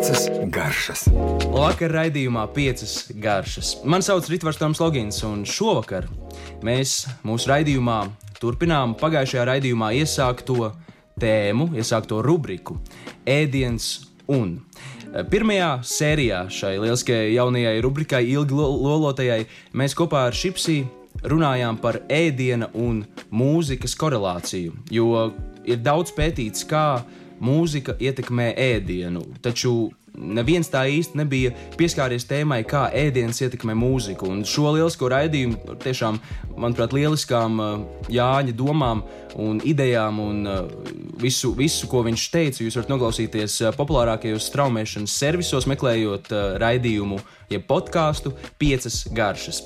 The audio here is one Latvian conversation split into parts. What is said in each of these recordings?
Piecas garšas. Vakar raidījumā piecas garšas. Mani sauc Ritvars Toms Logins, un šovakar mēs mūsu raidījumā turpinām pagājušajā raidījumā iesākto tēmu, iesākto rubriku Ēdiens un. Pirmajā sērijā šai lieliskajai jaunajai rubrikai, ilgi lo- lolotajai, mēs kopā ar Šipsiju runājām par ēdiena un mūzikas korelāciju. Jo ir daudz pētīts, kā mūzika ietekmē ēdienu, taču neviens tā īsti nebija pieskāries tēmai, kā ēdiens ietekmē mūziku. Un šo lielisko raidījumu, tiešām, manuprāt, lieliskām uh, Jāņa domām un idejām un uh, visu, visu, ko viņš teica, jūs varat noklausīties uh, populārākajos straumēšanas servisos, meklējot raidījumu, jeb podkāstu piecas garšas.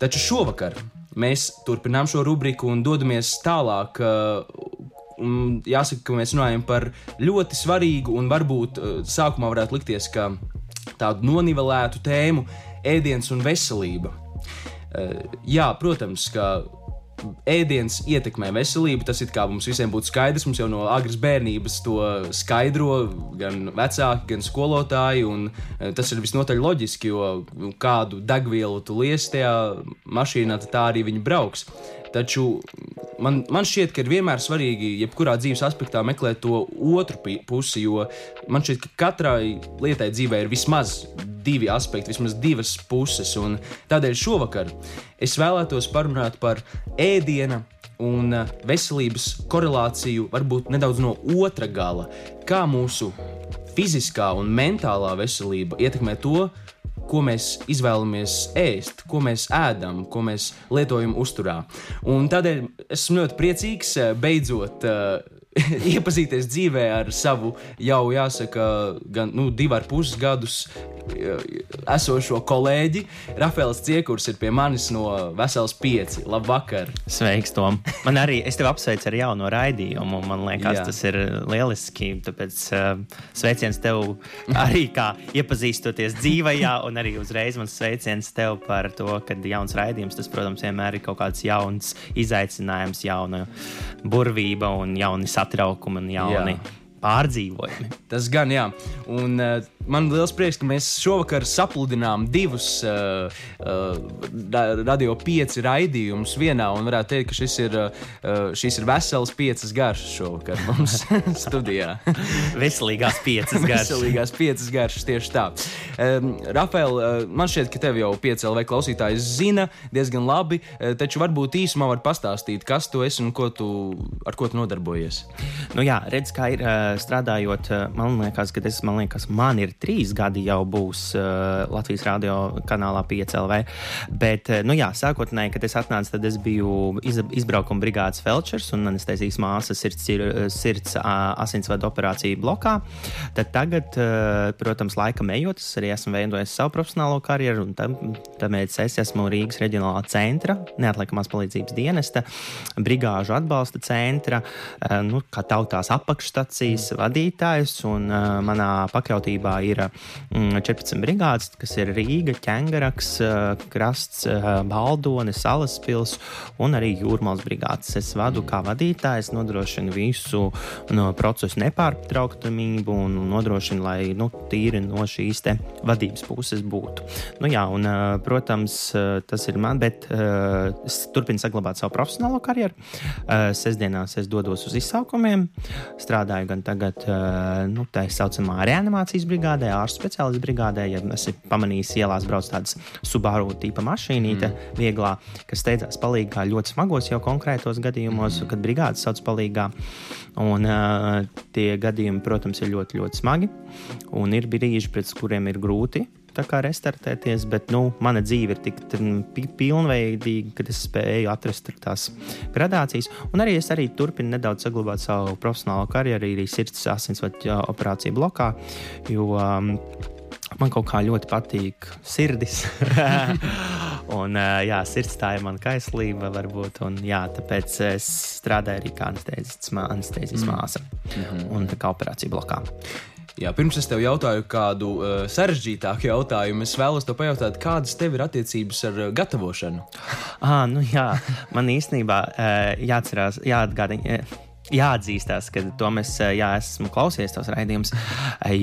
Taču šovakar mēs turpinām šo rubriku un dodamies tālāk. Un jāsaka, ka mēs runājam par ļoti svarīgu un varbūt uh, sākumā varētu likties, ka tādu nonivelētu tēmu - ēdiens un veselība. Uh, jā, protams, ka ēdiens ietekmē veselību. Tas it kā mums visiem būtu skaidrs. Mums jau no agras bērnības to skaidro gan vecāki, gan skolotāji. eh, Tas ir visnotaļ loģiski, jo nu, kādu degvielu tu liesi tajā mašīnā, tad tā arī viņi brauks. Taču man, man šķiet, ka ir vienmēr svarīgi, jebkurā dzīves aspektā, meklēt to otru pusi, jo man šķiet, ka katrai lietai dzīvē ir vismaz divi aspekti, vismaz divas puses. Tādēļ šovakar es vēlētos parunāt par ēdiena un eh, veselības korelāciju, varbūt nedaudz no otra gala. Kā mūsu fiziskā un mentālā veselība ietekmē to, ko mēs izvēlamies ēst, ko mēs ēdam, ko mēs lietojam uzturā. Un tādēļ esmu ļoti priecīgs eh, beidzot uh, iepazīties dzīvē ar savu jau, jāsaka, gan nu, divu ar pus gadus esošo kolēģi. Rafaels Ciekurs ir pie manis no Veselas 5. Labvakar! Sveiks, Tom. Man arī, es tevi apsveicu ar jauno raidījumu. Man liekas, Jā. Tas ir lieliski. Tāpēc uh, sveiciens tev arī kā iepazīstoties dzīvajā, un arī uzreiz man sveiciens tev par to, ka jauns raidījums, tas, protams, vienmēr ir kaut kāds jauns izaicinājums, jauna burvība un jauni satraukumi un jauni Jā. Pārdzīvojumi. Tas gan, jā. Un uh, man liels prieks, ka mēs šovakar sapludinām divus uh, uh, ra- radio pieci raidījumus vienā. Un varētu teikt, ka šis ir, uh, šis ir vesels piecas garšas šovakar mums studijā. Veselīgās piecas garšas. Veselīgās piecas garšas tieši tā. Um, Rafael, uh, man šķiet, ka tev jau pieci LV klausītāji zina diezgan labi, uh, taču varbūt īsumā var pastāstīt, kas tu esi un ko tu, ar ko tu nodarbojies. Nu, jā, redz, kā ir uh, strādājot. Uh, man liekas, ka tas man, liekas, man ir trīs gadi jau būs uh, Latvijas radio kanālā 5LV. Bet, uh, nu, jā, sākotnēji, kad es atnācu, tad es biju iz, izbraukuma brigādes felčers un anestezijas māsa sirds, ir, sirds uh, asinsvadu operāciju blokā. Tad tagad, protams, laikam ejot, es arī esmu veidojis savu profesionālo karjeru, un tam, tāpēc es esmu Rīgas reģionālā centra, neatliekamās palīdzības dienesta, brigāžu atbalsta centra, nu, kā tautās apakšstacijas vadītājs, un uh, manā pakļautībā ir mm, 14 brigādes, kas ir Rīga, Ķengaraks, uh, Krasts, uh, Baldone, Salaspils un arī Jūrmals brigādes. Es vadu kā vadītājs, nodrošinu visu no procesu nepārtrauktamību un nodrošinu, lai nu, tīri no šīs vadības puses būtu. Nu, jā, un, uh, protams, uh, tas ir man, bet uh, es turpinu saglabāt savu profesionālo karjeru. Uh, Sestdienās es dodos uz izsaukumiem, strādāju gan tagad, uh, nu, tā saucamā reanimācijas brigādē, ārstu speciālistu brigādē. Ja esmu pamanījis, ielās brauc tādas subāru tipa mašīnīte, mm. vieglā, kas steidzās palīgā ļoti smagos jau konkrētos gadījumos, mm. kad brigādes sauc palīgā. Un uh, tie gadījumi, protams, ir ļoti, ļoti smagi. Un ir brīži, pēc kuriem ir grūti tā kā restartēties, bet nu, mana dzīve ir tik mm, pi- pilnveidīga, ka es spēju atrast tās gradācijas. Un arī es arī turpinu nedaudz saglabāt savu profesionālo karjeru, arī sirds asinsvadu operāciju blokā. Jo, um, Man kaut kā ļoti patīk sirdis. un, uh, jā, sirds tā ir mana kaislība, varbūt. Un, jā, tāpēc es strādāju arī kā mā- anestēzijas māsa. Mm. Un tā kā operācija blokā. Jā, pirms es tev jautāju kādu uh, sarežģītāku jautājumu, es vēlos te pajautāt, kādas tev ir attiecības ar uh, gatavošanu? Ah, nu jā, man īstenībā uh, jāatcerās, jāatgādina. Uh, jāatzīstās, ka to mēs, jā, esmu klausījies tos raidījumus,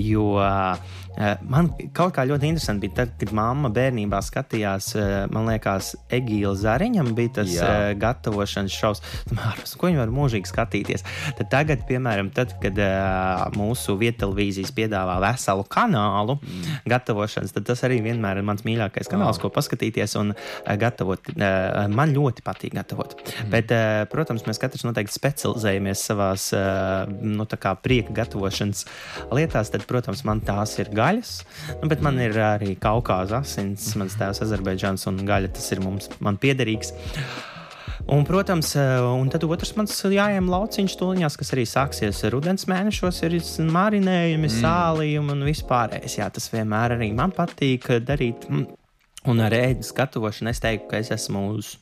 jo man kaut kā ļoti interesanti bija tad, kad mamma bērnībā skatījās, man liekas, Egīla Zariņam bija tas jā. gatavošanas šovs. Mārus, ko viņi var mūžīgi skatīties? Tad tagad, piemēram, tad, kad mūsu vietelevīzijas piedāvā veselu kanālu mm. gatavošanas, tad tas arī vienmēr ir mans mīļākais kanāls, oh. ko paskatīties un gatavot. Man ļoti patīk gatavot. Mm. Bet, protams, mēs katrs noteikti specializējamies savās nu, prieka gatavošanas lietās, tad, protams, man tās ir gaļas. Nu, bet man ir arī kaukāza asins, mans tēvs Azerbaidžāns un gaļa tas ir mums piederīgs. Un, protams, un tad otrs mans jājām lauciņš stūliņās, kas arī sāksies rudens mēnešos, ir marinējumi, mm. sālījumi un vispārējais. Jā, tas vienmēr arī man patīk darīt. Un ar ēdas gatavošanu es teiktu, ka es esmu uz.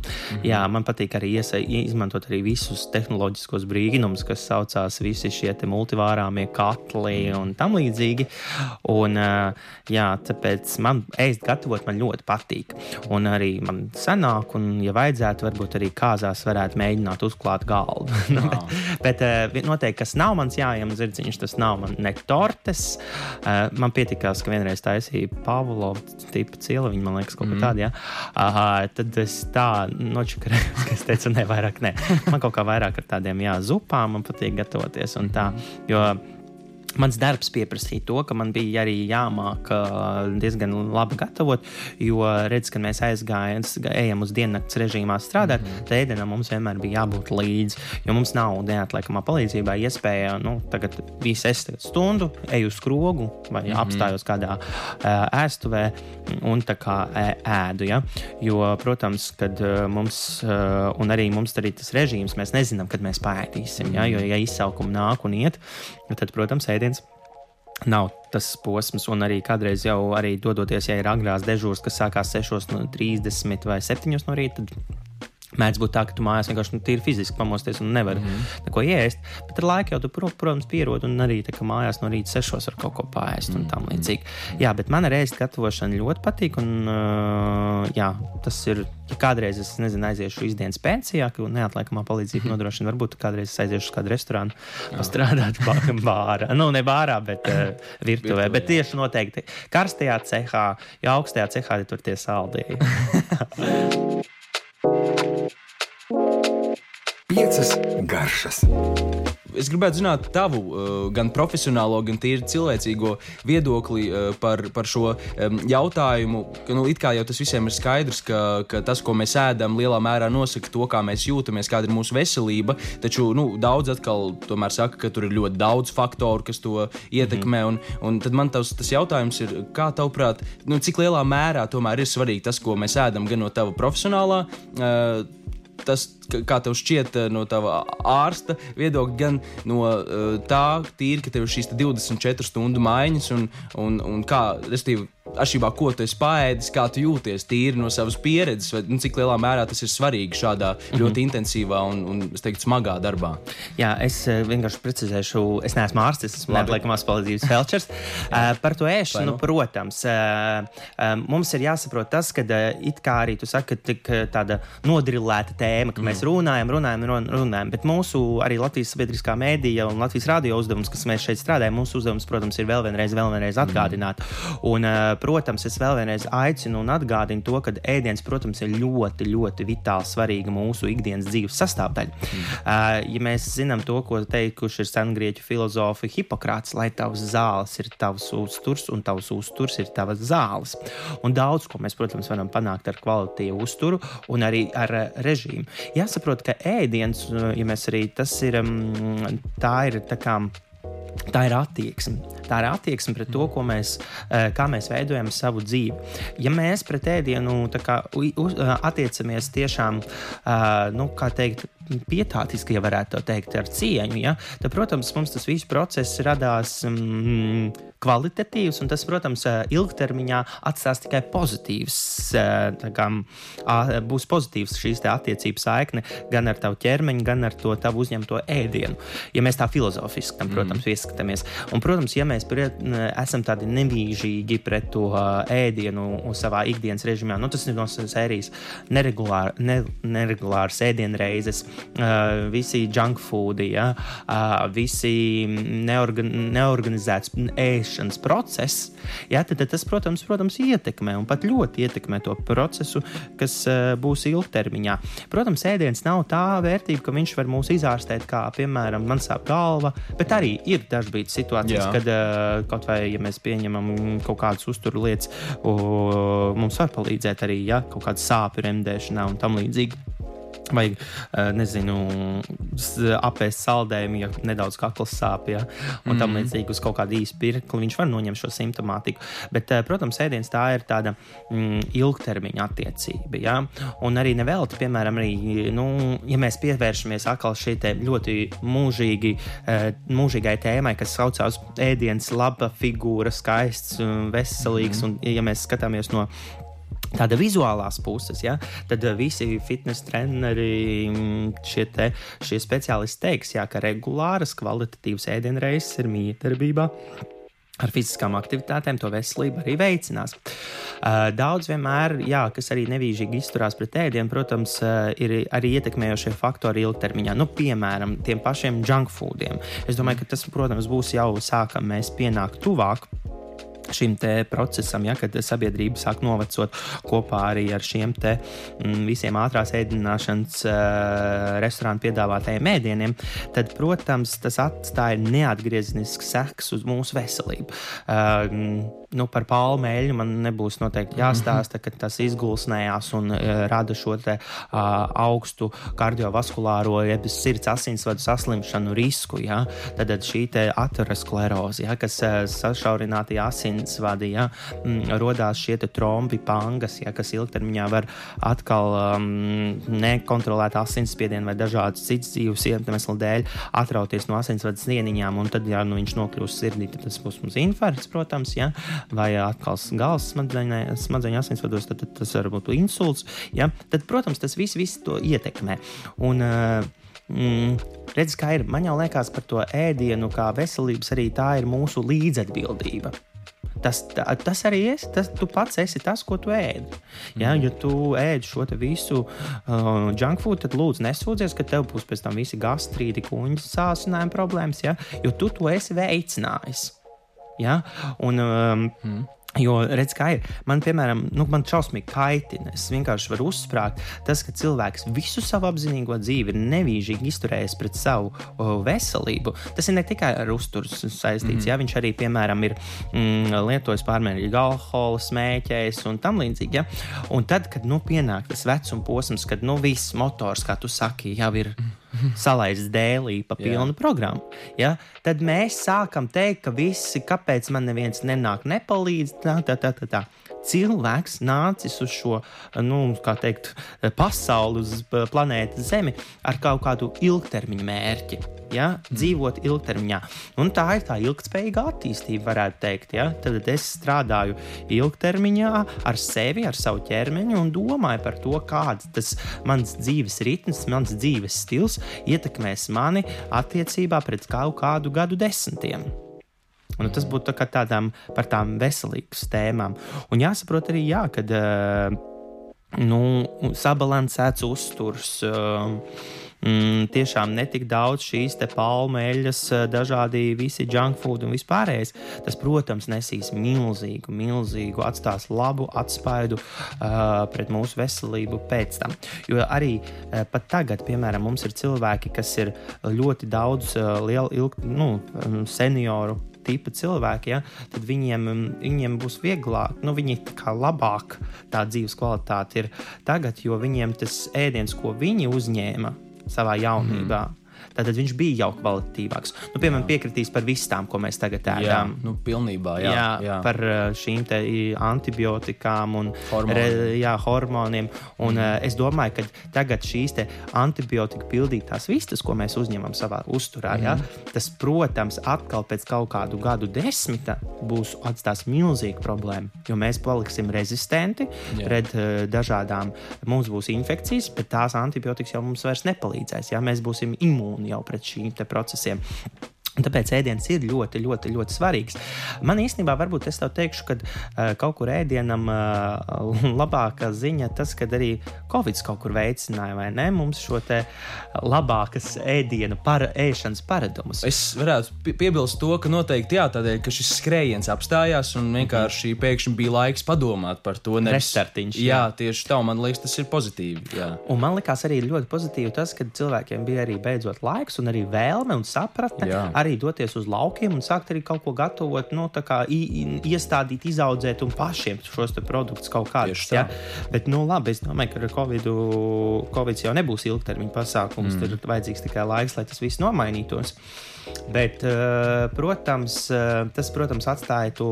Mhm. Jā, man patīk arī iesa, izmantot arī visus tehnoloģiskos brīnumus, kas saucās visi šie multivārāmie katli mhm. un tam līdzīgi. Un, jā, tāpēc man ēst gatavot man ļoti patīk. Un arī man sanāk, un, ja vajadzētu, varbūt arī kāzās varētu mēģināt uzklāt galdu. nu, bet, bet noteikti, kas nav mans jājams zirdziņš, tas nav man ne tortes. Man pietikās, ka vienreiz taisīja Pavlo tipu cieliņu, man liekas, kaut ko mm. tādu. Ja? Aha, tad es tā nočakarējos, ka es teicu, ne, vairāk ne. Man kaut kā vairāk ar tādiem jā, zupām man patīk gatavoties un tā. Jo, Mans darbs pieprasīja to, ka man bija arī jāmāk diezgan labi gatavot, jo redz, kad mēs aizgājām, ejam uz diennakts režīmā strādāt, mm -hmm. tad ēdienam mums vienmēr bija jābūt līdzi. Jo mums nav neatliekamā palīdzībā iespēja, nu, tagad visu es tagad stundu eju uz skrogu vai mm -hmm. apstājos kādā uh, ēstuvē un tā kā ēdu. Ja? Jo, protams, kad uh, mums, uh, un arī mums arī tas režīms, mēs nezinām, kad mēs pētīsim. Ja? Jo, ja izsaukumi nāk un iet, tad, protams, ēdiens nav tas posms, un arī kādreiz jau arī dodoties, ja ir agrās dežūras, kas sākās 6.30 vai 7.00 no rīta, tad Mēdz būt tā, ka tu mājās vienkārši nu, tīri fiziski pamosties un nevari mm -hmm. neko ēst. Bet ar laiku jau tu, protams, pierodi un arī tā, mājās no rīta sešos var kaut ko pāriest un tam līdzīgi. Jā, bet man reizes gatavošana ļoti patīk. Un, uh, jā, tas ir. Ja kādreiz es nezinu, aiziešu izdienas pensijā, ka neatliekamā palīdzība mm -hmm. nodrošina. Varbūt kādreiz aiziešu uz kādu restorānu, pastrādāt bārā. Nu, ne bārā, bet uh, virtuvē. Bet tieši noteikti karstajā cehā, ja augstajā cehā ir tur tie saldēji. Piecas garšas. Es gribētu zināt tavu uh, gan profesionālo, gan tīri cilvēcīgo viedokli uh, par, par šo um, jautājumu. Ka, nu, it kā jau tas visiem ir skaidrs, ka, ka tas, ko mēs ēdam, lielā mērā nosaka to, kā mēs jūtamies, kāda ir mūsu veselība. Taču nu, daudz atkal tomēr saka, ka tur ir ļoti daudz faktoru, kas to ietekmē. -hmm. un, un tad man tavs, tas jautājums ir, kā tavuprāt, nu, cik lielā mērā tomēr ir svarīgi tas, ko mēs ēdam, gan no tava profesionālā. Uh, tas, kā tev šķiet eh, no tava ārsta viedokļa, gan no uh, tā, tīri, ka tev ir šīs 24 stundu maiņas un, un, un kā, respektīvi, atšķirībā ko tu esi paēdis, kā tu jūties tīri no savas pieredzes, vai nu, cik lielā mērā tas ir svarīgi šādā mm -hmm. ļoti intensīvā un, un teiktu, smagā darbā. Jā, es uh, vienkārši precizēšu, es neesmu ārstis, es esmu neatliekamās palīdzības felčers. uh, par to ēšanu, nu? protams, uh, uh, mums ir jāsaprot tas, ka it kā arī tu saki, ka tik tāda nodrillēta tēma, ka mm. mēs runājam, runājam, runājam, bet mūsu arī Latvijas sabiedriskā mēdīja un Latvijas radio uzdevums, kas mēs šeit strādājam, mūsu uzdevums, protams, ir vēl vienreiz, vēl vienreiz atgādināt. Mm. Un, protams, es vēl vienreiz aicinu un atgādinu to, ka ēdiens, protams, ir ļoti, ļoti vitāli svarīga mūsu ikdienas dzīves sastāvdaļa. Mm. Uh, ja mēs zinām to, ko teikuši ir sengrieķu filozofi Hipokrāts, lai tavs zāles ir tavs uzturs un tavs uzturs ir tavas zāles. Un daudz ko mēs, protams, varam panākt ar kvalitīvu uzturu un arī ar režīmu. Jāsaprot, ka ēdiens, ja mēs arī tas ir, tā ir tā kā Tā ir attieksme. Tā ir attieksme pret to, mēs, eh, kā mēs veidojam savu dzīvi. Ja mēs pret ēdienu kā, eh, attiecamies tiešām, eh, nu, kā teikt, pietātiski, ja varētu teikt, ar cieņu, ja, tad, protams, mums tas viss process radās. Mm, kvalitatīvs, un tas, protams, ilgtermiņā atstās tikai pozitīvs. Kā, būs pozitīvs šīs attiecības saikne gan ar tavu ķermeni, gan ar to tavu uzņemto ēdienu. Ja mēs tā filozofiski tam, protams, mm. ieskatāmies. Un, protams, ja mēs pret, esam tādi nevīžīgi pret to ēdienu savā ikdienas režīmā, nu, tas ir no sērijas neregulār, ne, neregulāras ēdienreizes, visi junk foodi, ja, uh, visi neorgan, neorganizēts ēšanas process, ja, tad, tad tas, protams, protams, ietekmē un pat ļoti ietekmē to procesu, kas uh, būs ilgtermiņā. Protams, ēdiens nav tā vērtība, ka viņš var mūs izārstēt, kā piemēram man sāp galva, bet arī ir dažkārt situācijas, Jā. kad kaut vai ja mēs pieņemam kaut kādas uzturu lietas, uh, mums var palīdzēt arī ja, kaut kāda sāpju remdēšanā un tam līdzīgi. Vai, eh, nezinu, apēst saldējumu, ja nedaudz kakls sāp, ja, un tam mhm. līdzīgi uz kaut kādu īsu pirkli viņš var noņemt šo simptomātiku. Bet, eh, protams, ēdiens tā ir tāda mm, ilgtermiņa attiecība. Ja? Un arī nevelti, piemēram, arī, nu, ja mēs pievēršamies atkal šai ļoti mūžīgi, eh, mūžīgai tēmai, kas saucās ēdiens, laba figūra, skaists, veselīgs, mm. un ja mēs skatāmies no Tāda vizuālās puses, ja, tad eh, visi fitnes treneri, mm, šie, te, šie speciālisti teiks, jā, ka regulāras, kvalitatīvas ēdienreizes ir miedarbībā ar fiziskām aktivitātēm to veselību arī veicinās. Uh, daudz vienmēr, jā, kas arī nevīžīgi izturās pret ēdienu, protams, uh, ir arī ietekmējošie faktori ilgtermiņā. Nu, piemēram, tiem pašiem junk foodiem. Es domāju, ka tas, protams, būs jau sākam mēs pienākt tuvāk šim procesam, ja, kad sabiedrība sāk novecot kopā arī ar šiem te, m, visiem ātrās ēdināšanas uh, restorānu piedāvātajiem ēdieniem, tad, protams, tas atstāja neatgriezenisks seks uz mūsu veselību. Uh, nu, par palmeļu man nebūs noteikti jāstāsta, ka tas izgulsnējās un uh, rada šo te, uh, augstu kardiovaskulāro, jeb sirds asinsvadu saslimšanu risku. Ja? Tad šī ateroskleroze, ja, kas uh, sašaurinātajā asinsvadī, ja, mm, rodās šie trombi, pangas, ja, kas ilgtermiņā var atkal um, nekontrolēt asinsspiedienu vai dažādas citas dzīves iemeslu dēļ atrauties no asinsvadu snieniņām, un tad, ja nu, viņš nokļūs sirdī, tad tas būs mums infarkts, protams. Ja? Vai atkal galvas smadzeņu asinsvados, tad, tad tas var būt insults. Ja? Tad, protams, tas viss, viss to ietekmē. Un, Mm, redz, kā ir. Man jau liekas par to ēdienu, kā veselības, arī tā ir mūsu līdzatbildība. Tas, tā, tas arī ir. Tas, tu pats esi tas, ko tu ēdi. Ja, mm. ja tu ēd šo visu uh, junk food, tad lūdzu nesūdzies, ka tev būs pēc tam visi gastrīti, kuņģa sācinājuma problēmas, ja, jo tu to esi veicinājis. Ja? Un, um, mm. Jo, redz, kā ir. Man, piemēram, nu, man šausmīgi kaitina. Es vienkārši varu uzsprāgt, tas, ka cilvēks visu savu apzinīgo dzīvi ir nevīžīgi izturējis pret savu o, veselību. Tas ir ne tikai ar uzturu saistīts, mm. ja viņš arī, piemēram, ir mm, lietojis pārmērīgu alkoholu, smēķējis un tam līdzīgi. Ja? Un tad, kad nu, pienāk tas vecuma posms, kad nu, viss motors, kā tu saki, jau ir. Mm salaists dēlī pa pilnu programmu. Ja? Tad mēs sākam teikt, ka visi, kāpēc man neviens nenāk, nepalīdz. Tā, tā, tā, tā, tā. Cilvēks nācis uz šo nu, teikt, pasauli, uz planētas Zemi ar kaut kādu ilgtermiņa mērķi ja, dzīvot ilgtermiņā. Un tā ir tā ilgspējīga attīstība, varētu teikt. Ja? Tad es strādāju ilgtermiņā ar sevi, ar savu ķermeni un domāju par to, kāds tas mans dzīves ritms, mans dzīves stils ietekmēs mani attiecībā pret kaut kādu gadu desmitiem. Un tas būtu tā tādām par tām veselīgas tēmām. Un jāsaprot arī, jā, kad uh, nu, sabalansēts uzturs. Uh, mm, tiešām netik daudz šīs palmeļas, eh, dažādi visi junk food un vispārējais, tas, protams, nesīs milzīgu, milzīgu, atstās labu atspaidu uh, pret mūsu veselību pēc tam. Jo arī uh, pat tagad, piemēram, mums ir cilvēki, kas ir ļoti daudz uh, lielu, ilg, nu, um, senioru tipa cilvēki, ja, tad viņiem, viņiem būs vieglāk, nu, viņi kā labāk tā dzīves kvalitāte ir tagad, jo viņiem tas ēdiens, ko viņi uzņēma, savā jaunībā. Mm. Tātad viņš bija jau kvalitatīvāks. Nu, piemēram, jā. piekritīs par visām, ko mēs tagad ēdam. Jā, nu, pilnībā, jā, jā, jā. Par uh, šīm antibiotikām un Hormoni. re, jā, hormoniem. Un, mm. es domāju, ka tagad šīs antibiotika pildītās vistas, ko mēs uzņemam savā uzturā, mm. jā, tas, protams, atkal pēc kaut kādu gadu desmita būs atstās milzīga problēma. Jo mēs paliksim rezistenti jā. pret uh, dažādām, mums būs infekcijas, bet tās antibiotikas jau mums vairs nepalīdzēs. Jā, mēs būsim imūni jau pret šīm procesiem. Tāpēc ēdiens ir ļoti, ļoti, ļoti svarīgs. Man īstenībā, varbūt es tev teikšu, ka uh, kaut kur ēdienam uh, labākā ziņa tas, ka arī Covid kaut kur veicināja, vai ne, mums šo te labākas ēdienu para, ēšanas paradumus. Es varētu piebilst to, ka noteikti jā, tādēļ, ka šis skrējiens apstājās un vienkārši pēkšņi bija laiks padomāt par to. Nevis, Restartiņš. Jā, jā, tieši tā, man liekas, tas ir pozitīvi. Jā. Un man liekas arī ļoti pozitīvi tas, ka cilvēkiem bija arī beidzot laiks un arī vēlme un sapratne. Jā arī doties uz laukiem un sākt arī kaut ko gatavot, nu, kā, iestādīt, izaudzēt un pašiem šos produktus kaut kādus. Ja? Bet, nu, labi, es domāju, ka ar Covid, Covid jau nebūs ilgtermiņa pasākums. Mm. Tur ir vajadzīgs tikai laiks, lai tas viss nomainītos. Bet, eh, protams, eh, tas, protams, atstāja to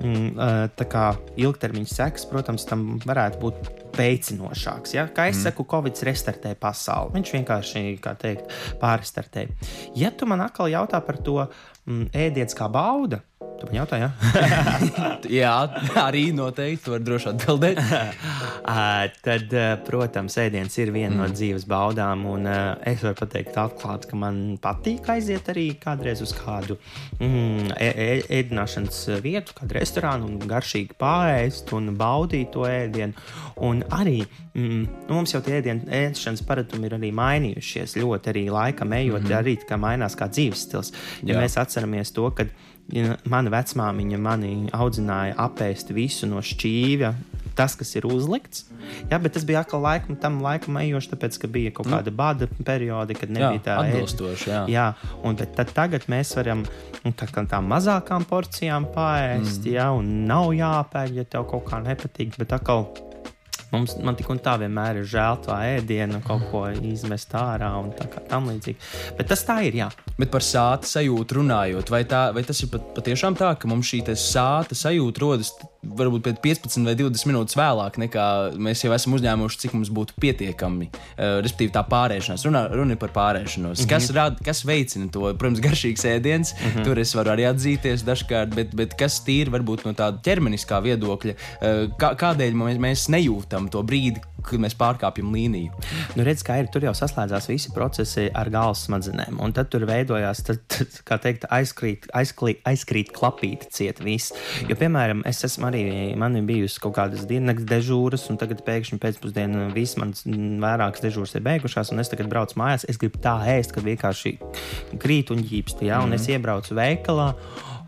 mm, eh, kā, ilgtermiņa sekas. Protams, tam varētu būt veicinošāks. Ja? Kā es mm. saku, Covid restartē pasauli. Viņš vienkārši, kā teikt, pārstartē. Ja tu man atkal jautā par to mm, ēdienas kā bauda, Tu man jautā, ja? jā, arī noteikti var droši atbildēt. Tad, protams, ēdiens ir viena mm. no dzīves baudām, un es varu pateikt, atklāti, ka man patīk aiziet arī kādreiz uz kādu mm, ēdināšanas vietu, kādu restorānu, un garšīgi pāriest un baudīt to ēdienu. Un arī mm, nu, mums jau tie ēdienu ēšanas paradumi ir arī mainījušies ļoti arī laikam ejot, mm -hmm. arī kā mainās kā dzīves stils. Ja Jā. mēs atceramies to, ka ja mana vecmāmiņa mani audzināja apēst visu no šķīvja, tas, kas ir uzlikts. Jā, bet tas bija atkal laikam, tam laikam ejoši, tāpēc, ka bija kaut kāda nu, bada periodi, kad nebija jā, tā atbilstoši. Jā, jā un tad tagad mēs varam nu, tā, tām mazākām porcijām pāriest, mm. jā, un nav jāpēļ, ja tev kaut kā nepatīk, bet atkal Mums, man tik un tā vienmēr ir žēl to ēdienu, kaut ko izmest ārā un tā kā tam līdzīgi. Bet tas tā ir, jā. Bet par sāta sajūtu runājot, vai, tā, vai tas ir pat, patiešām tā, ka mums šī sāta sajūta rodas varbūt pēc 15 vai 20 minūtes vēlāk, nekā mēs jau esam uzņēmuši, cik mums būtu pietiekami. Uh, respektīvi, tā pārēšanās. Runa, runa par pārēšanos. Mm -hmm. kas, rad, kas veicina to? Protams, garšīgs ēdiens, mm -hmm. tur es varu arī atzīties dažkārt, bet, bet kas tīri varbūt no tāda ķermeniskā viedokļa, uh, kā, kādēļ mēs, mēs nejūtam to brīdi, kad mēs pārkāpjam līniju. Nu, redz, kā ir, tur jau saslēdzās visi procesi ar galvas smadzenēm, un tad tur veidojās, tad, tad, kā teikt, aizkrīt, aizkrīt, aizkrīt klapīti ciet viss. Jo, piemēram, es esmu arī, man ir bijusi kaut kādas diennakts dežūras, un tagad pēkšņi pēcpusdienā viss mans vairākas dežūras ir beigušās, un es tagad braucu mājās, es gribu tā ēst, ka vienkārši krīt un ģīpsti, ja, un mm. es iebraucu veikalā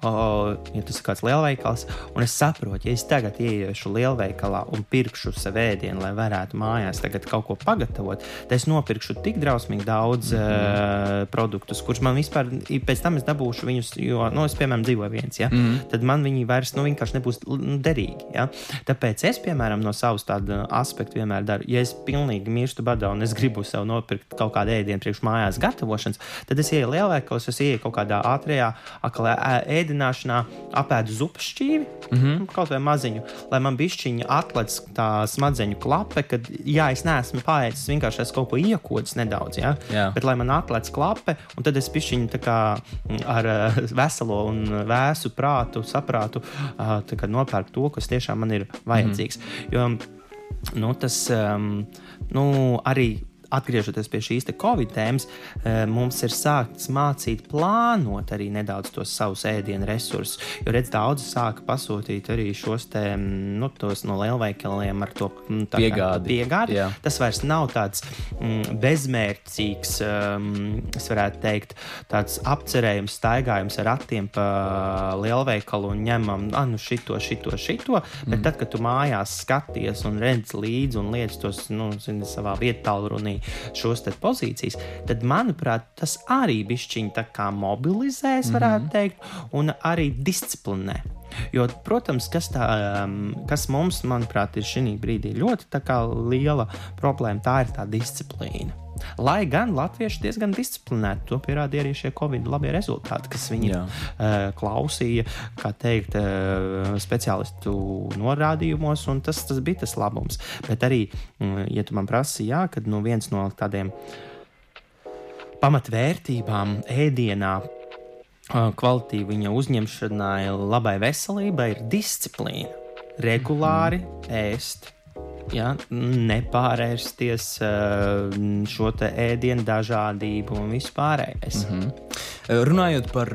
ja tas ir kāds lielveikals, un es saprotu, ja es tagad ieiešu lielveikalā un pirkšu sev ēdienu, lai varētu mājās kaut ko pagatavot, tad es nopirkšu tik drausmīgi daudz mm -hmm. uh, produktus, kurus man vispār pēc tam es dabūšu viņus, jo, nu, es, piemēram, dzīvoju viens, ja, mm -hmm. tad man viņi vairs nu, vienkārši nebūs nu, derīgi. Ja? Tāpēc es, piemēram, no savas tāda aspekta vienmēr daru, ja es pilnīgi mirstu badā un es gribu sev nopirkt kaut kādu ēdienu priekš mājās gatavošanas, tad es ieju lielveikalos, es ieju kaut kādā ātrajā, aklā ēdienā ēdināšanā apēdu zupas šķīvi, mm -hmm. kaut vai maziņu, lai man bišķiņa atlec tā smadzeņu klape, kad, jā, es neesmu pārēdis, vienkārši es kaut ko iekodis nedaudz, jā, jā. bet lai man atlec klape, un tad es bišķiņu tā kā ar uh, veselo un vēsu prātu, saprātu, uh, tā kā nopērku to, kas tiešām man ir vajadzīgs. Mm -hmm. Jo, nu, tas um, nu, arī atgriežoties pie šīs Covid tēmas, eh, mums ir sākts mācīt plānot arī nedaudz tos savus ēdienu resursus. Jo redz, daudzi sāka pasūtīt arī šos te, mm, nu, no lielveikaliem ar to mm, piegādi. piegādi. Jā. Tas vairs nav tāds mm, bezmērķīgs, um, es varētu teikt, tāds apcerējums, staigājums ar ratiem pa lielveikalu un ņemam ah, nu, šito, šito, šito. Mm. Bet tad, kad tu mājās skaties un redz līdzi un liec tos nu, zini, savā vietā, runī šos pozīcijas, tad, manuprāt, tas arī bišķiņi tā kā mobilizēs, varētu mm -hmm. teikt, un arī disciplinē. Jo, protams, kas, tā, um, kas mums, manuprāt, ir šī brīdī ļoti liela problēma, tā ir tā disciplīna. Lai gan latvieši diezgan disciplinēti, to pierādīja arī šie covid labie rezultāti, kas viņi uh, klausīja, kā teikt, uh, speciālistu norādījumos, un tas, tas bija tas labums. Bet arī, um, ja tu man prasi, jā, kad nu, viens no tādiem pamatvērtībām ēdienā kvalitīva viņa uzņemšanai, labai veselībai ir disciplīna. Regulāri ēst, ja, nepārērsties šo ēdienu dažādību un vispārējais. Mm -hmm. Runājot par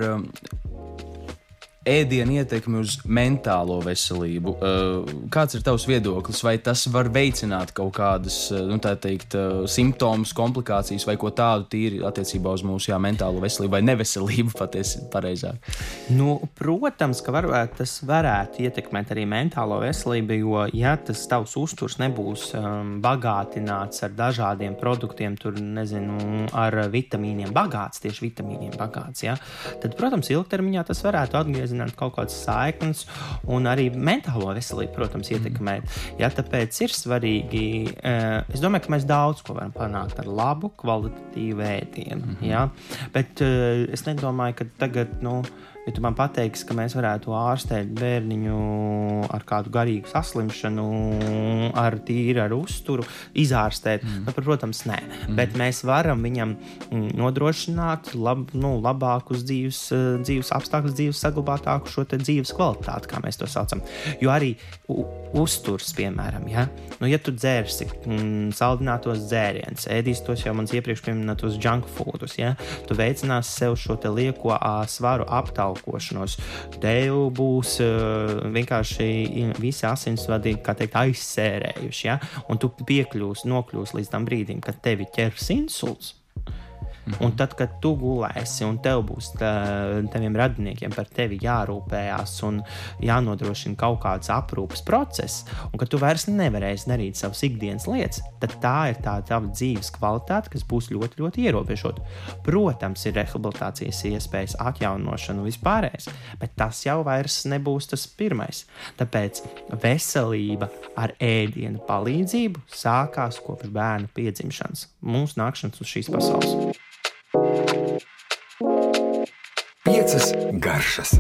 ēdienu ietekmi uz mentālo veselību. Uh, kāds ir tavs viedoklis? Vai tas var veicināt kaut kādas nu, teikt, uh, simptomus, komplikācijas vai ko tādu tīri attiecībā uz mūsu jā, mentālo veselību vai neveselību pareizāk? Nu, protams, ka var, tas varētu ietekmēt arī mentālo veselību, jo ja tas tavs uzturs nebūs um, bagātināts ar dažādiem produktiem, tur nezinu, ar vitamīniem bagāts, tieši vitamīniem bagāts, ja, tad, protams, ilgtermiņā tas varētu atgriezties iezināt kaut kādas saiknes un arī mentālo veselību, protams, mhm. ietekmēt. Ja, tāpēc ir svarīgi, eh, es domāju, ka mēs daudz ko varam panākt ar labu, kvalitatīvu ēdienu. Mm -hmm. ja? Bet eh, es nedomāju, ka tagad. Nu, Ja tu man pateiksi, ka mēs varētu ārstēt bērniņu ar kādu garīgu saslimšanu, ar tīru, ar uzturu, izārstēt, mm. nu, protams, nē. Mm. Bet mēs varam viņam mm, nodrošināt lab, nu, labākus dzīves, eh, dzīves apstākļus, dzīves saglabātāku šo dzīves kvalitāti, kā mēs to saucam. Jo arī uzturs, piemēram, ja, nu, ja tu dzērsi mm, saldinātos dzērienus, ēdīsi tos jau manas iepriekš pieminētos junk foodus, ja, tu veicināsi sev šo lieko svaru aptauju apkalpošanos. Tev būs uh, vienkārši visi asinsvadi teikt, aizsērējuši, ja? un tu piekļūsi, nokļūsi līdz tam brīdim, kad tevi ķers insults. Un tad, kad tu gulēsi, un tev būs tā, taviem radiniekiem par tevi jārūpējās un jānodrošina kaut kāds aprūpes process, un ka tu vairs nevarēsi darīt savas ikdienas lietas, tad tā ir tā tava dzīves kvalitāte, kas būs ļoti, ļoti ierobežota. Protams, ir rehabilitācijas iespējas, atjaunošana un vispārējais, bet tas jau vairs nebūs tas pirmais. Tāpēc veselība ar ēdienu palīdzību sākās kopš bērna piedzimšanas, mūsu nākšanas uz šīs pasaules. Thank you. Piecas garšas.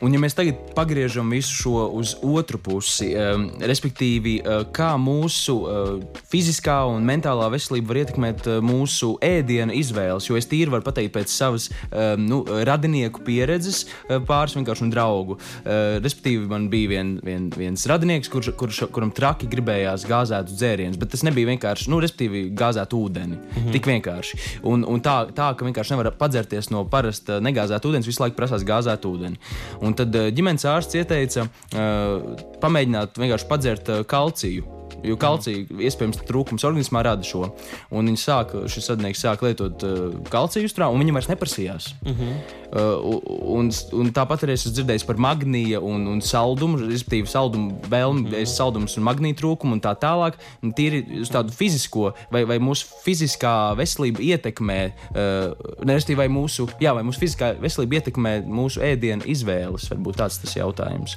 Un, ja mēs tagad pagriežam visu šo uz otru pusi, um, respektīvi, uh, kā mūsu uh, fiziskā un mentālā veselība var ietekmēt uh, mūsu ēdienu izvēles, jo es tīri varu pateikt pēc savas um, nu, radinieku pieredzes, uh, pāris vienkārši un draugu. Uh, respektīvi, man bija vien, vien, viens radinieks, kurš, kurš, kuram traki gribējās gāzētus dzērienus, bet tas nebija vienkārši, nu, respektīvi, gāzēt ūdeni. Mm -hmm. Tik vienkārši. Un, un tā, tā, ka vienkārši nevar padzerties no parasta negāzēta ūdens, visu laiku prasās gāzēt ūdeni. Un tad eh, ģimenes ārsts ieteica uh, pamēģināt vienkārši padzert uh, kalciju. Jo kalcija, iespējams, trūkums organismā rada šo. Un viņš sāk, šis sadnieks sāk lietot uh, kalciju uzturā, un viņam vairs neprasījās. Uh -huh. uh, un, un tāpat arī esmu dzirdējis par magnīja un, un saldumu, respektīvi, saldumu vēlmi, uh -huh. saldums un magnīja trūkumu un tā tālāk. Un tīri uz tādu fizisko vai, vai mūsu fiziskā veselība ietekmē, uh, nerespektīvi, vai mūsu, jā, vai mūsu fiziskā veselība ietekmē mūsu ēdienu izvēles. Varbūt tāds tas jautājums.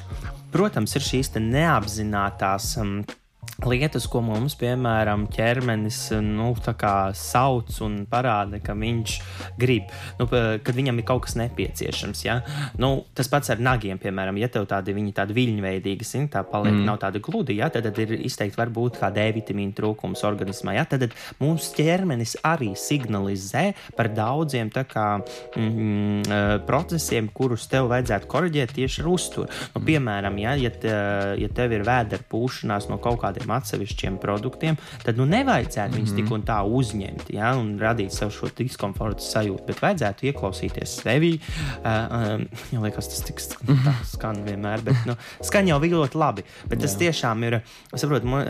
Protams, ir šīs neapzinātās. Um, lietas, ko mums, piemēram, ķermenis nu, sauc un parāda, ka viņš grib, nu, kad viņam ir kaut kas nepieciešams. Ja? Nu, tas pats ar nagiem, piemēram, ja tev tādi, tādi viļņveidīgi, zin, tā paliek, mm. nav tāda gludi, ja? tad, tad ir izteikti varbūt kā D vitamīna trūkums organismā. Ja? Tad, tad mūsu ķermenis arī signalizē par daudziem kā, mm, procesiem, kurus tev vajadzētu korģēt tieši ar uzturu. Nu, piemēram, ja, ja, te, ja tev ir vēdera pūšanās no kaut kādiem atsevišķiem produktiem, tad nu, nevajadzētu mm -hmm. viņus tik un tā uzņemt ja, un radīt sev šo diskomforta sajūtu. Bet vajadzētu ieklausīties sevi. Uh, um, ja liekas, tas tik skan vienmēr, bet nu, skan jau ļoti labi. Bet tas Jā. tiešām ir, saprotu, uh,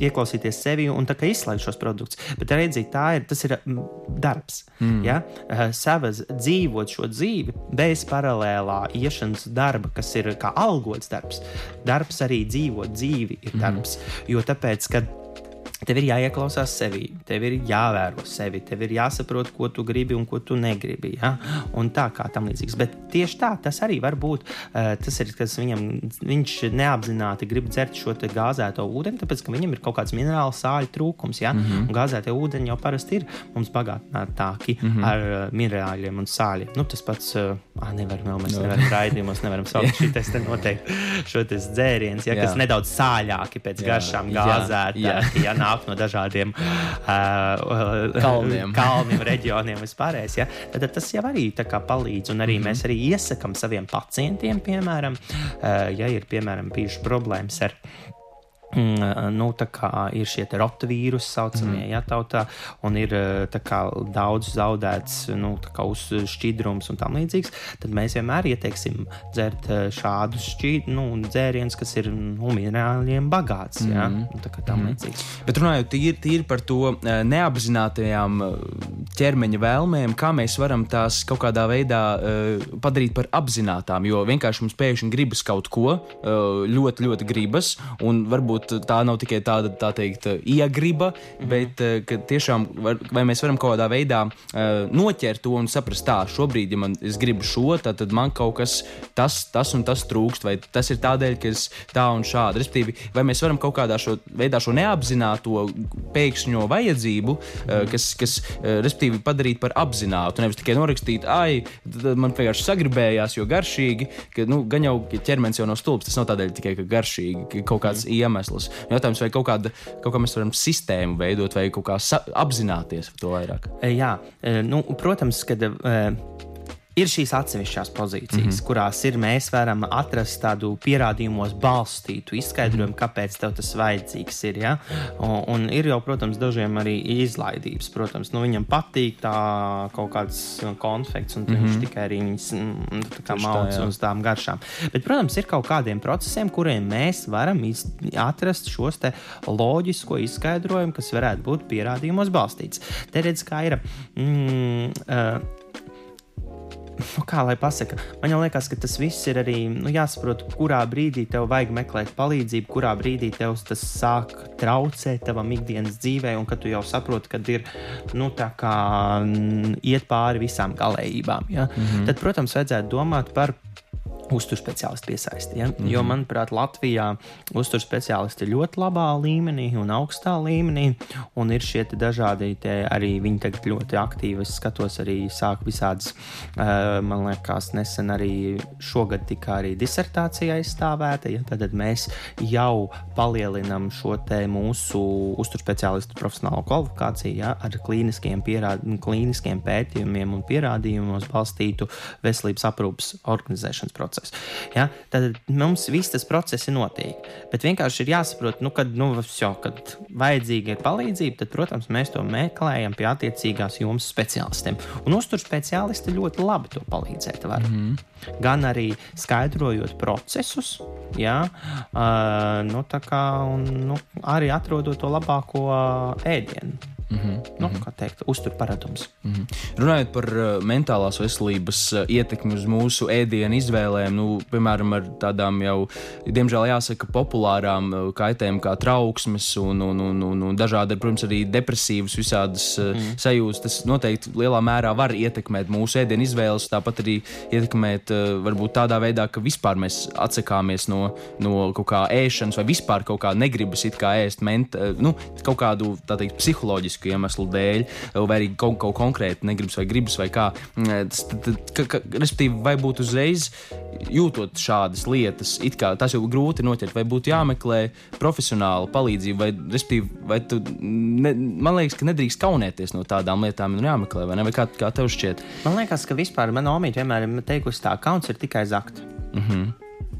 ieklausīties sevi un tā kā izslēgt šos produktus. Bet redzīt, tā ir, tas ir darbs. Mm. Ja? Uh, savas dzīvot šo dzīvi bez paralēlā iešanas darba, kas ir kā algots darbs. Darbs arī dzīvot dzīvi ir darbs. Jo tāpēc, kad Tev ir jāieklausās sevi, tev ir jāvēro sevi, tev ir jāsaprot, ko tu gribi un ko tu negribi. Ja? Un tā kā tam līdzīgs. Bet tieši tā, tas arī var būt. Uh, tas ir, kas viņam, viņš neapzināti grib dzert šo gāzēto ūdeni, tāpēc, ka viņam ir kaut kāds minerālu sāļu trūkums. Ja? Mm -hmm. Un gāzētie ūdeņi jau parasti ir mums bagātinātāki mm -hmm. ar uh, minerāļiem un sāļiem. Nu, tas pats, uh, ah, nevaram vēl, mēs no. nevaram raidījumos, nevaram saukt šī te noteikti šo te dzēriens, ja, kas nedaudz sāļāki pēc garšām gāzēti. Ja, ja, nāk no dažādiem uh, kalniem. kalniem, reģioniem vispārējais. Ja? Tad, tad tas jau arī palīdz. Un arī mm -hmm. mēs arī iesakām saviem pacientiem, piemēram, uh, ja ir piemēram bijušas problēmas ar nu, ir šie rotovīrusi, saucamie, mm. ja, tautā, un ir kā, daudz zaudēts nu, uz šķidrums un tam līdzīgs, tad mēs vienmēr ieteiksim dzert šādus šķid, nu, dzērienus, kas ir nu, minerāliem bagāts. Ja, mm. nu, tam mm. līdzīgs. Bet runājot tīri, tīri par to neapzinātajām ķermeņa vēlmēm, kā mēs varam tās kaut kādā veidā padarīt par apzinātām, jo vienkārši mums pēkšņi gribas kaut ko, ļoti, ļoti gribas, un varbūt varbūt tā nav tikai tāda, tā teikt, iegriba, mm -hmm. bet ka tiešām var, vai mēs varam kaut kādā veidā uh, noķert to un saprast, tā, šobrīd, ja man es gribu šo, tad, tad man kaut kas tas, tas un tas trūkst, vai tas ir tādēļ, ka es tā un šādi. Respektīvi, vai mēs varam kaut kādā šo veidā šo neapzināto pēkšņo vajadzību, uh, kas, kas uh, respektīvi, padarīt par apzinātu, nevis tikai norakstīt, ai, man vienkārši sagribējās, jo garšīgi, ka, nu, gan jau ķermenis jau nav stulbs, tas nav tādēļ tikai, ka garšīgi, ka kaut kāds mm. iemesls iemesls. Jautājums, vai kaut, kāda, kaut kā mēs varam sistēmu veidot, vai kaut kā apzināties to vairāk? E, jā, e, nu, protams, ka. Ir šīs atsevišķās pozīcijas, mm -hmm. kurās ir, mēs varam atrast tādu pierādījumos balstītu izskaidrojumu, kāpēc tev tas vajadzīgs ir. Ja? Un, un ir jau, protams, dažiem arī izlaidības. Protams, nu, viņam patīk tā kaut kāds konfekts, un mm -hmm. viņš tikai arī viņas mm, mauc uz tām garšām. Bet, protams, ir kaut kādiem procesiem, kuriem mēs varam atrast šos loģisko izskaidrojumu, kas varētu būt pierādījumos balstīts. Te redz, kā ir. Mm, uh, nu, kā lai pasakā, man liekas, ka tas viss ir arī nu, jāsaprot, kurā brīdī tev vajag meklēt palīdzību, kurā brīdī tev tas sāk traucēt tavam ikdienas dzīvē, un ka tu jau saproti, ka ir nu, tā kā iet pāri visām galējībām. Ja? Mm -hmm. Tad, protams, vajadzētu domāt par uzturspeciālistu piesaisti. Ja? Mm -hmm. Jo, manuprāt, Latvijā uzturspeciālisti ir ļoti labā līmenī un augstā līmenī, un ir šie dažādi, arī viņi tagad ļoti aktīvi, es skatos, arī sāk visādas, man liekas, nesen arī šogad tika arī disertācija aizstāvēta, ja? tad mēs jau palielinam šo mūsu uzturspeciālistu profesionālo kvalifikāciju ja? ar klīniskiem, pierād, klīniskiem pētījumiem un pierādījumos balstītu veselības aprūpas organizēšanas procesu process. Ja? Tad mums viss tas process notiek. Bet vienkārši ir jāsaprot, nu, kad, nu, jau, kad vajadzīga ir palīdzība, tad, protams, mēs to meklējam pie attiecīgās jomas speciālistiem. Un uzturu speciālisti ļoti labi to palīdzēt var. Mm -hmm. Gan arī skaidrojot procesus, ja? uh, nu, kā, un nu, arī atrodot to labāko ēdienu. Mm -hmm. nu, kā teikt, uzturparadums. Mm -hmm. Runājot par uh, mentālās veselības uh, ietekmi uz mūsu ēdienu izvēlēm, nu, piemēram, ar tādām jau, diemžēl, jāsaka, populārām uh, kaitēm kā trauksmes un, un, un, un, un dažādi, protams, arī depresīvas visādas uh, mm. sajūtas, tas noteikti lielā mērā var ietekmēt mūsu ēdienu izvēles, tāpat arī ietekmēt varbūt tādā veidā, ka vispār mēs atsakāmies no, no kaut kā ēšanas vai vispār kaut kā negribas it kā ēst ment, uh, nu, kaut kādu, teikt, psiholoģisku iemeslu dēļ, vai arī kaut ko konkrēti negribas vai gribas vai kā. Mm, tad, ka, respektīvi, vai būtu uzreiz jūtot šādas lietas, kā, tas jau grūti noķert, vai būtu jāmeklē profesionāla palīdzība, vai, respektīvi, vai tu, ne, man liekas, ka nedrīkst kaunēties no tādām lietām, un jāmeklē, vai ne? Vai kā, kā tev šķiet? Man liekas, ka vispār manā omīte vienmēr ir teikusi tā, kauns ir tikai zakt. Mm -hmm.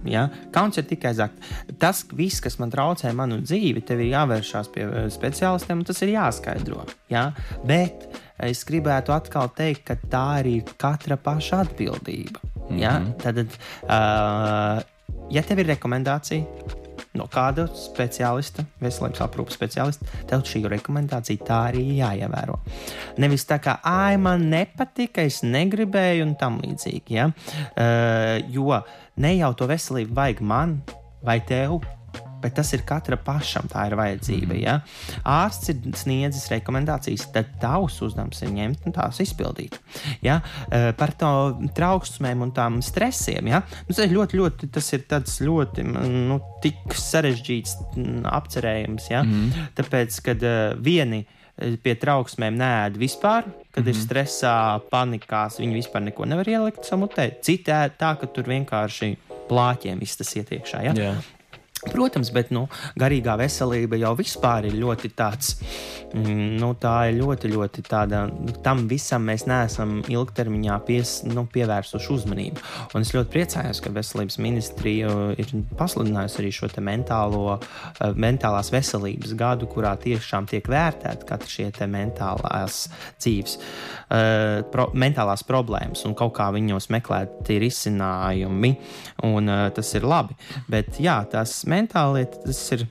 Ja? Kauns ir tikai zakt. Tas viss, kas man traucē manu dzīvi, tev ir jāvēršās pie eh, speciālistiem, un tas ir jāskaidro. Ja? Bet es gribētu atkal teikt, ka tā arī ir katra paša atbildība. Mm -hmm. ja? Tad, uh, ja tev ir rekomendācija, no kāda speciālista, veselības aprūpas speciālista, tev šī rekomendācija tā arī jāievēro. Nevis tā kā, ah, man nepatika, es negribēju, un tam līdzīgi. Ja? Uh, jo ne jau to veselību vajag man vai tev. Bet tas ir katra pašam, tā ir vajadzība. Ja? Ārsts ir sniedzis rekomendācijas, tad tavs uzdevums ir ņemt un tās izpildīt. Ja? Par to trauksmēm un tām stresiem. Ja? Nu, tas ir ļoti, ļoti, tas ir ļoti nu, sarežģīts apcerējums. Ja? Mm. Tāpēc, kad vieni pie trauksmēm nēd vispār, kad mm -hmm. ir mhm. stresā, panikās, viņi vispār neko nevar ielikt samutē. Citi tā, ka tur vienkārši plāķiem viss tas iet iekšā. Ja? Yeah. Protams, bet nu, garīgā veselība jau vispār ir ļoti tāds, mm, nu, tā ir ļoti, ļoti tāda, nu, tam visam mēs neesam ilgtermiņā pies, nu, pievērsuši uzmanību. Un es ļoti priecājos, ka veselības ministrija ir pasludinājusi arī šo mentālo, eh, mentālās veselības gadu, kurā tiešām tiek vērtēta katra šie mentālās dzīves, uh, pro, mentālās problēmas un kaut kā viņos meklēt risinājumi, un uh, tas ir labi. Bet jā, tas mentāli tas ir.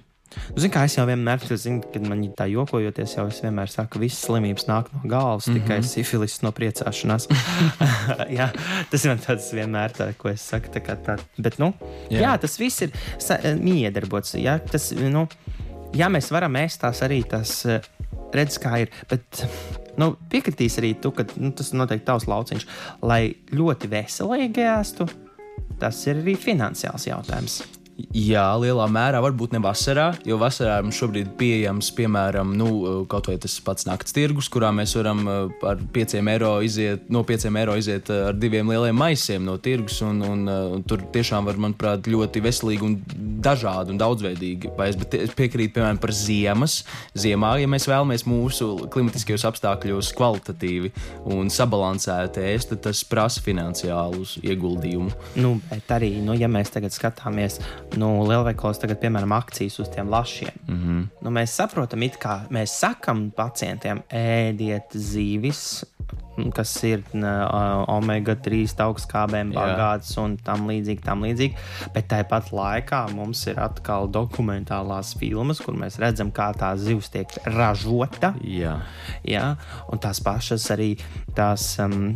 Nu, kā es jau vienmēr zinu, kad man tā jokojoties, jau es vienmēr saku, ka visas slimības nāk no galvas, mm -hmm. tikai sifilis no priecāšanās. jā, tas man tāds vienmēr tā, ko es saku. Tā tā, bet, nu, jā. jā, tas viss ir miedarbots. Jā, tas, nu, jā, mēs varam ēst tās arī tas, redz, kā ir. Bet, nu, piekritīs arī tu, ka nu, tas noteikti tavs lauciņš, lai ļoti veselīgi ēstu. Tas ir arī finansiāls jautājums. Jā, lielā mērā, varbūt ne vasarā, jo vasarā mums šobrīd ir pieejams, piemēram, nu, kaut vai tas pats naktas tirgus, kurā mēs varam eh, ar 5 eiro iziet, no 5 eiro iziet eh, ar diviem lieliem maisiem no tirgus. Un, un, eh, un tur tiešām var, manuprāt, ļoti veselīgi un dažādi un daudzveidīgi paiest. Bet es piekrītu, piemēram, par ziemas. Ziemā, ja mēs vēlamies mūsu klimatiskajos apstākļos kvalitatīvi un sabalansēti ēst, tad tas prasa finansiālu ieguldījumu. Nu, bet arī, nu, ja mēs tagad skatāmies nu, lielveikalos tagad, piemēram, akcijas uz tiem lašiem. Mm -hmm. nu, mēs saprotam, kā mēs sakam pacientiem, ēdiet zīvis, kas ir uh, omega-3 augstskābēm bagāts un tam līdzīgi, tam līdzīgi. Bet tāpat laikā mums ir atkal dokumentālās filmas, kur mēs redzam, kā tā zivs tiek ražota. Jā. Jā, un tās pašas arī tās. Um,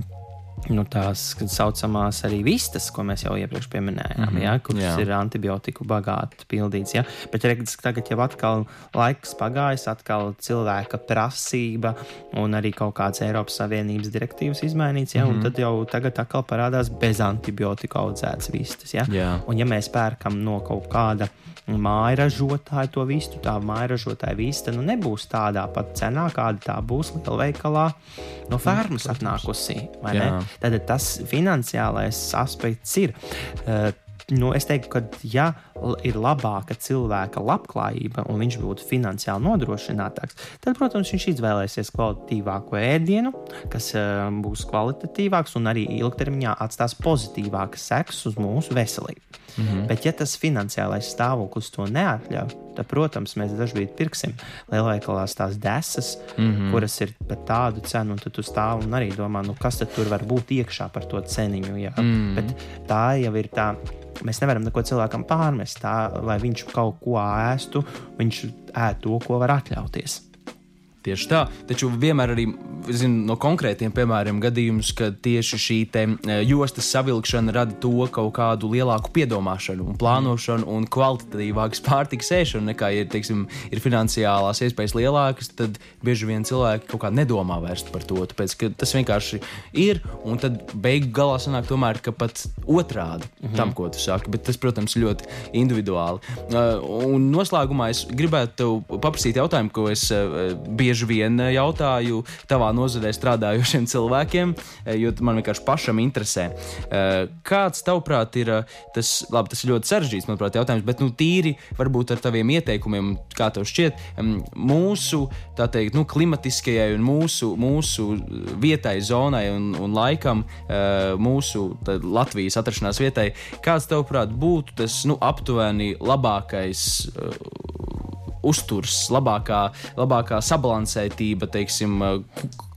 nu, tās tā saucamās arī vistas, ko mēs jau iepriekš pieminējām, mm -hmm. ja, kuras jā. ir antibiotiku bagāti pildīts. Ja. Bet redz, tagad jau atkal laiks pagājis, atkal cilvēka prasība un arī kaut kāds Eiropas Savienības direktīvas izmainīts, ja, mm -hmm. un tad jau tagad atkal parādās bez antibiotiku audzētas vistas. Ja. Jā. Un ja mēs pērkam no kaut kāda mājražotāja to vistu, tā mājražotāja vista nu, nebūs tādā pat cenā, kāda tā būs lielveikalā no fermas atnākusī. Tad tas finansiālais aspekts ir. Uh, nu, es teiktu, ka, ja ir labāka cilvēka labklājība un viņš būtu finansiāli nodrošinātāks, tad, protams, viņš izvēlēsies kvalitatīvāku ēdienu, kas uh, būs kvalitatīvāks un arī ilgtermiņā atstās pozitīvākas sekas uz mūsu veselību. Mm -hmm. Bet, ja tas finansiālais stāvoklis to neatļauj, tad, protams, mēs dažkārt pirksim lielveikalās tās desas, mm -hmm. kuras ir par tādu cenu, un tu stāv un arī domā, nu, kas tur var būt iekšā par to ceniņu. Jā. Mm -hmm. Bet tā jau ir tā. Mēs nevaram neko cilvēkam pārmest, tā, lai viņš kaut ko ēstu, viņš ēd to, ko var atļauties. Tieši tā, taču vienmēr arī zinu, no konkrētiem piemēriem gadījumus, ka tieši šī te, e, jostas savilkšana rada to kaut kādu lielāku piedomāšanu, un plānošanu un kvalitatīvākas pārtikas ēšanu nekā, ja teiksim, ir finansiālās iespējas lielākas, tad bieži vien cilvēki kaut kā nedomā vairs par to, tāpēc ka tas vienkārši ir, un tad beigu galā sanāk tomēr, ka pat otrādi mm -hmm. tam, ko tu saki, bet tas, protams, ļoti individuāli. Uh, un noslēgumā es gribētu tev paprasīt jautājumu, ko es uh, bieži bieži vien eh, jautāju tavā nozarē strādājošiem cilvēkiem, eh, jo man vienkārši pašam interesē. Eh, kāds, tavuprāt, ir tas, labi, tas ir ļoti sarežģīts, manuprāt, jautājums, bet nu, tīri varbūt ar taviem ieteikumiem, kā tev šķiet, mūsu teikt, nu, klimatiskajai un mūsu, mūsu vietai, zonai un, un laikam, mūsu Latvijas atrašanās vietai, kāds, tavuprāt, būtu tas nu, aptuveni labākais uzturs, labākā, labākā sabalansētība, teiksim,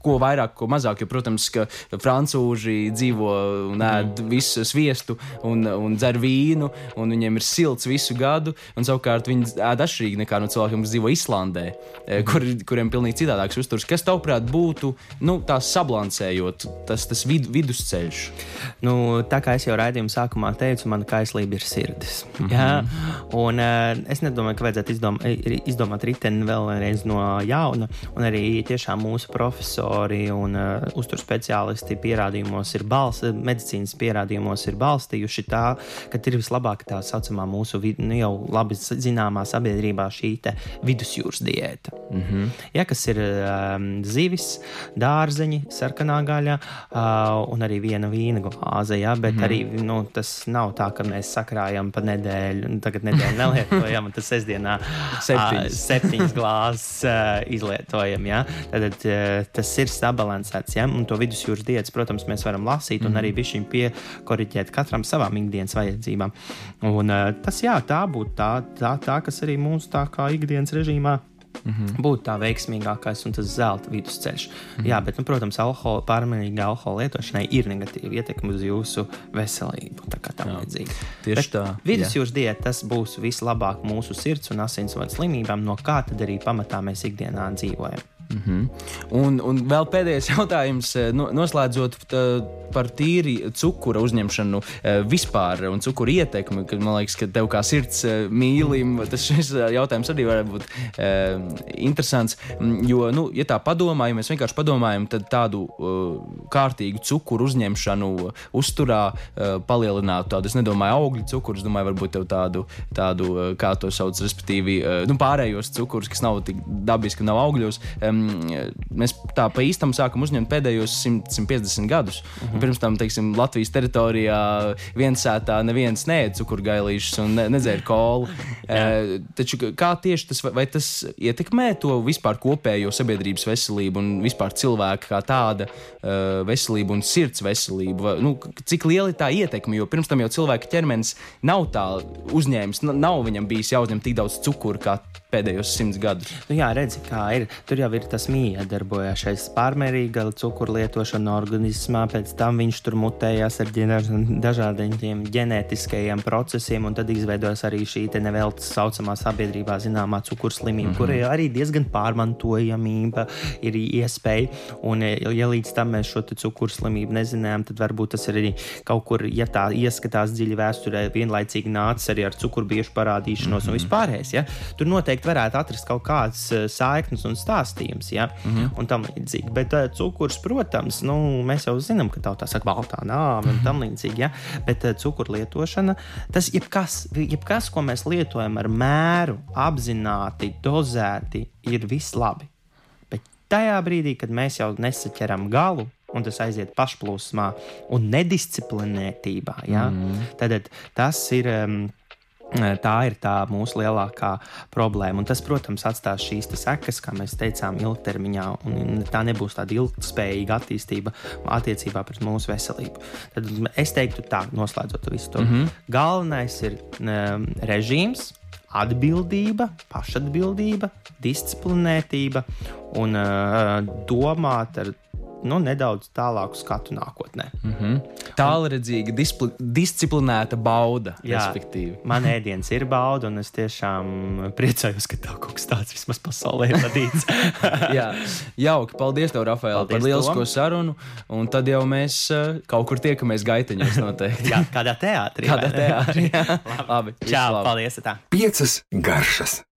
ko vairāk, ko mazāk. Jo, protams, ka frančūži dzīvo un ēd visu sviestu un, un dzer vīnu, un viņiem ir silts visu gadu. Savukārt viņi ēd atšķirīgi nekā no cilvēkiem, kas dzīvo Islandē, mm. kur, kuriem ir pilnīgi citādāks uzturs. Kas, tavuprāt, būtu nu, tās sabalansējot, tas, tas vid, vidusceļš? Nu, tā kā es jau raidījuma sākumā teicu, mana kaislība ir sirdis. Mm -hmm. Jā, un uh, es nedomāju, ka vajadzētu izdom, izdomāt riteni vēlreiz no jauna, un arī tiešām mūsu profesori doktori un uh, uzturu speciālisti pierādījumos ir balsti, medicīnas pierādījumos ir balstījuši tā, ka ir vislabākā tā saucamā mūsu nu, jau labi zināmā sabiedrībā šī vidusjūras diēta. Mm -hmm. ja, kas ir um, zivis, dārzeņi, sarkanā gaļa uh, un arī viena vīna glāze. Ja, bet mm -hmm. arī nu, tas nav tā, ka mēs sakrājam pa nedēļu, tagad nedēļu nelietojam, un tas sestdienā septiņas, uh, septiņas glāzes uh, izlietojam. Ja. Tad uh, tas ir sabalansēts. Ja, un to vidusjūras diētas, protams, mēs varam lasīt un mhm. arī bišķiņ piekoriģēt katram savām ikdienas vajadzībām. Un, uh, tas jā, tā būtu tā, tā, tā, kas arī mūsu tā kā ikdienas režīmā Mm -hmm. Būtu tā veiksmīgākais un tas zelta vidusceļš. Mm -hmm. Jā, bet, nu, protams, alkohola, pārmērīga alkohola lietošanai ir negatīva ietekme uz jūsu veselību. Tā kā tā līdzīga. Tieši bet tā. Vidusjūras diēta tas būs vislabāk mūsu sirds un asinsvadu slimībām, no kā tad arī pamatā mēs ikdienā dzīvojam. Mm -hmm. un, un vēl pēdējais jautājums, eh, no, noslēdzot tā, par tīri cukura uzņemšanu eh, vispār un cukura ietekmi. Kad, man liekas, ka tev kā sirds eh, mīlim, tas šis jautājums arī var būt uh, interesants. Mm, jo, nu, ja tā padomā, ja mēs vienkārši padomājam, tad tādu uh, kārtīgu cukuru uzņemšanu uzturā uh, palielinātu tādu, es nedomāju, augļu cukuru, es domāju, varbūt tev tādu, tādu kā to sauc, respektīvi, nu, pārējos cukurus, kas nav tik dabiski, nav augļos. Um, mēs tā pa īstam sākam uzņemt pēdējos 100, 150 gadus. Mhm. -huh. Pirms tam, teiksim, Latvijas teritorijā viens sētā neviens neēda cukurgailīšus un ne, nedzēra kolu. uh, taču kā tieši tas, vai tas ietekmē to vispār kopējo sabiedrības veselību un vispār cilvēka kā tāda uh, veselību un sirds veselību? Vai, nu, cik liela ir tā ietekme? Jo pirms tam jau cilvēka ķermenis nav tā uzņēmis, nav viņam bijis jāuzņem tik daudz cukuru kā pēdējos simts gadus. Nu, jā, redzi, kā ir. Tur jau ir tas miedarbojošais pārmērīga cukuru lietošana organismā, pēc tam viņš tur mutējās ar dažādiem ģenētiskajiem procesiem, un tad izveidojas arī šī neveltas saucamā sabiedrībā zināmā cukuru slimība, mm -hmm. kurai arī diezgan pārmantojamība ir iespēja. Un, ja līdz tam mēs šo cukuru slimību nezinām, tad varbūt tas ir arī kaut kur, ja tā ieskatās dziļi vēsturē, vienlaicīgi nācis arī ar cukurbiešu parādīšanos mm -hmm. un mhm. vispārējais. Ja? Tur noteikti varētu atrast kaut kādas eh, saiknes un stāstījumus, ja? mm -hmm. un tam līdzīgi. Bet uh, cukurs, protams, nu, mēs jau zinām, ka tā saka, baltā nāve un tam līdzīgi. Ja? Bet uh, cukuru lietošana, tas jebkas, jebkas, ko mēs lietojam ar mēru, apzināti, dozēti, ir viss labi. Bet tajā brīdī, kad mēs jau nesaķeram galu, un tas aiziet pašplūsmā un nedisciplinētībā. Ja? Mm. Tad tas ir. Um, Tā ir tā mūsu lielākā problēma. Un tas, protams, atstās šīs sekas, kā mēs teicām, ilgtermiņā. Tā nebūs tāda ilgspējīga attīstība attiecībā pret mūsu veselību. Tad es teiktu, tā, noslēdzot visu to. Mm -hmm. Galvenais ir um, režīms, atbildība, pašatbildība, disciplinētība un uh, domāt ar nu, nedaudz tālāku skatu nākotnē. Mm -hmm. Tālredzīga, disciplinēta bauda. Jā, man ēdiens ir bauda, un es tiešām priecājos, ka tā kaut kas tāds vismaz pasaulē ir radīts. Jā, jauki. Paldies, tev, Rafael, Paldies par lielisko tom. sarunu. Un tad jau mēs uh, kaut kur tiekamies gaiteņos noteikti. Jā, kādā teātrī. Kādā teātrī. Jā. labi. Čau, labi. paldies. Tā. Piecas garšas.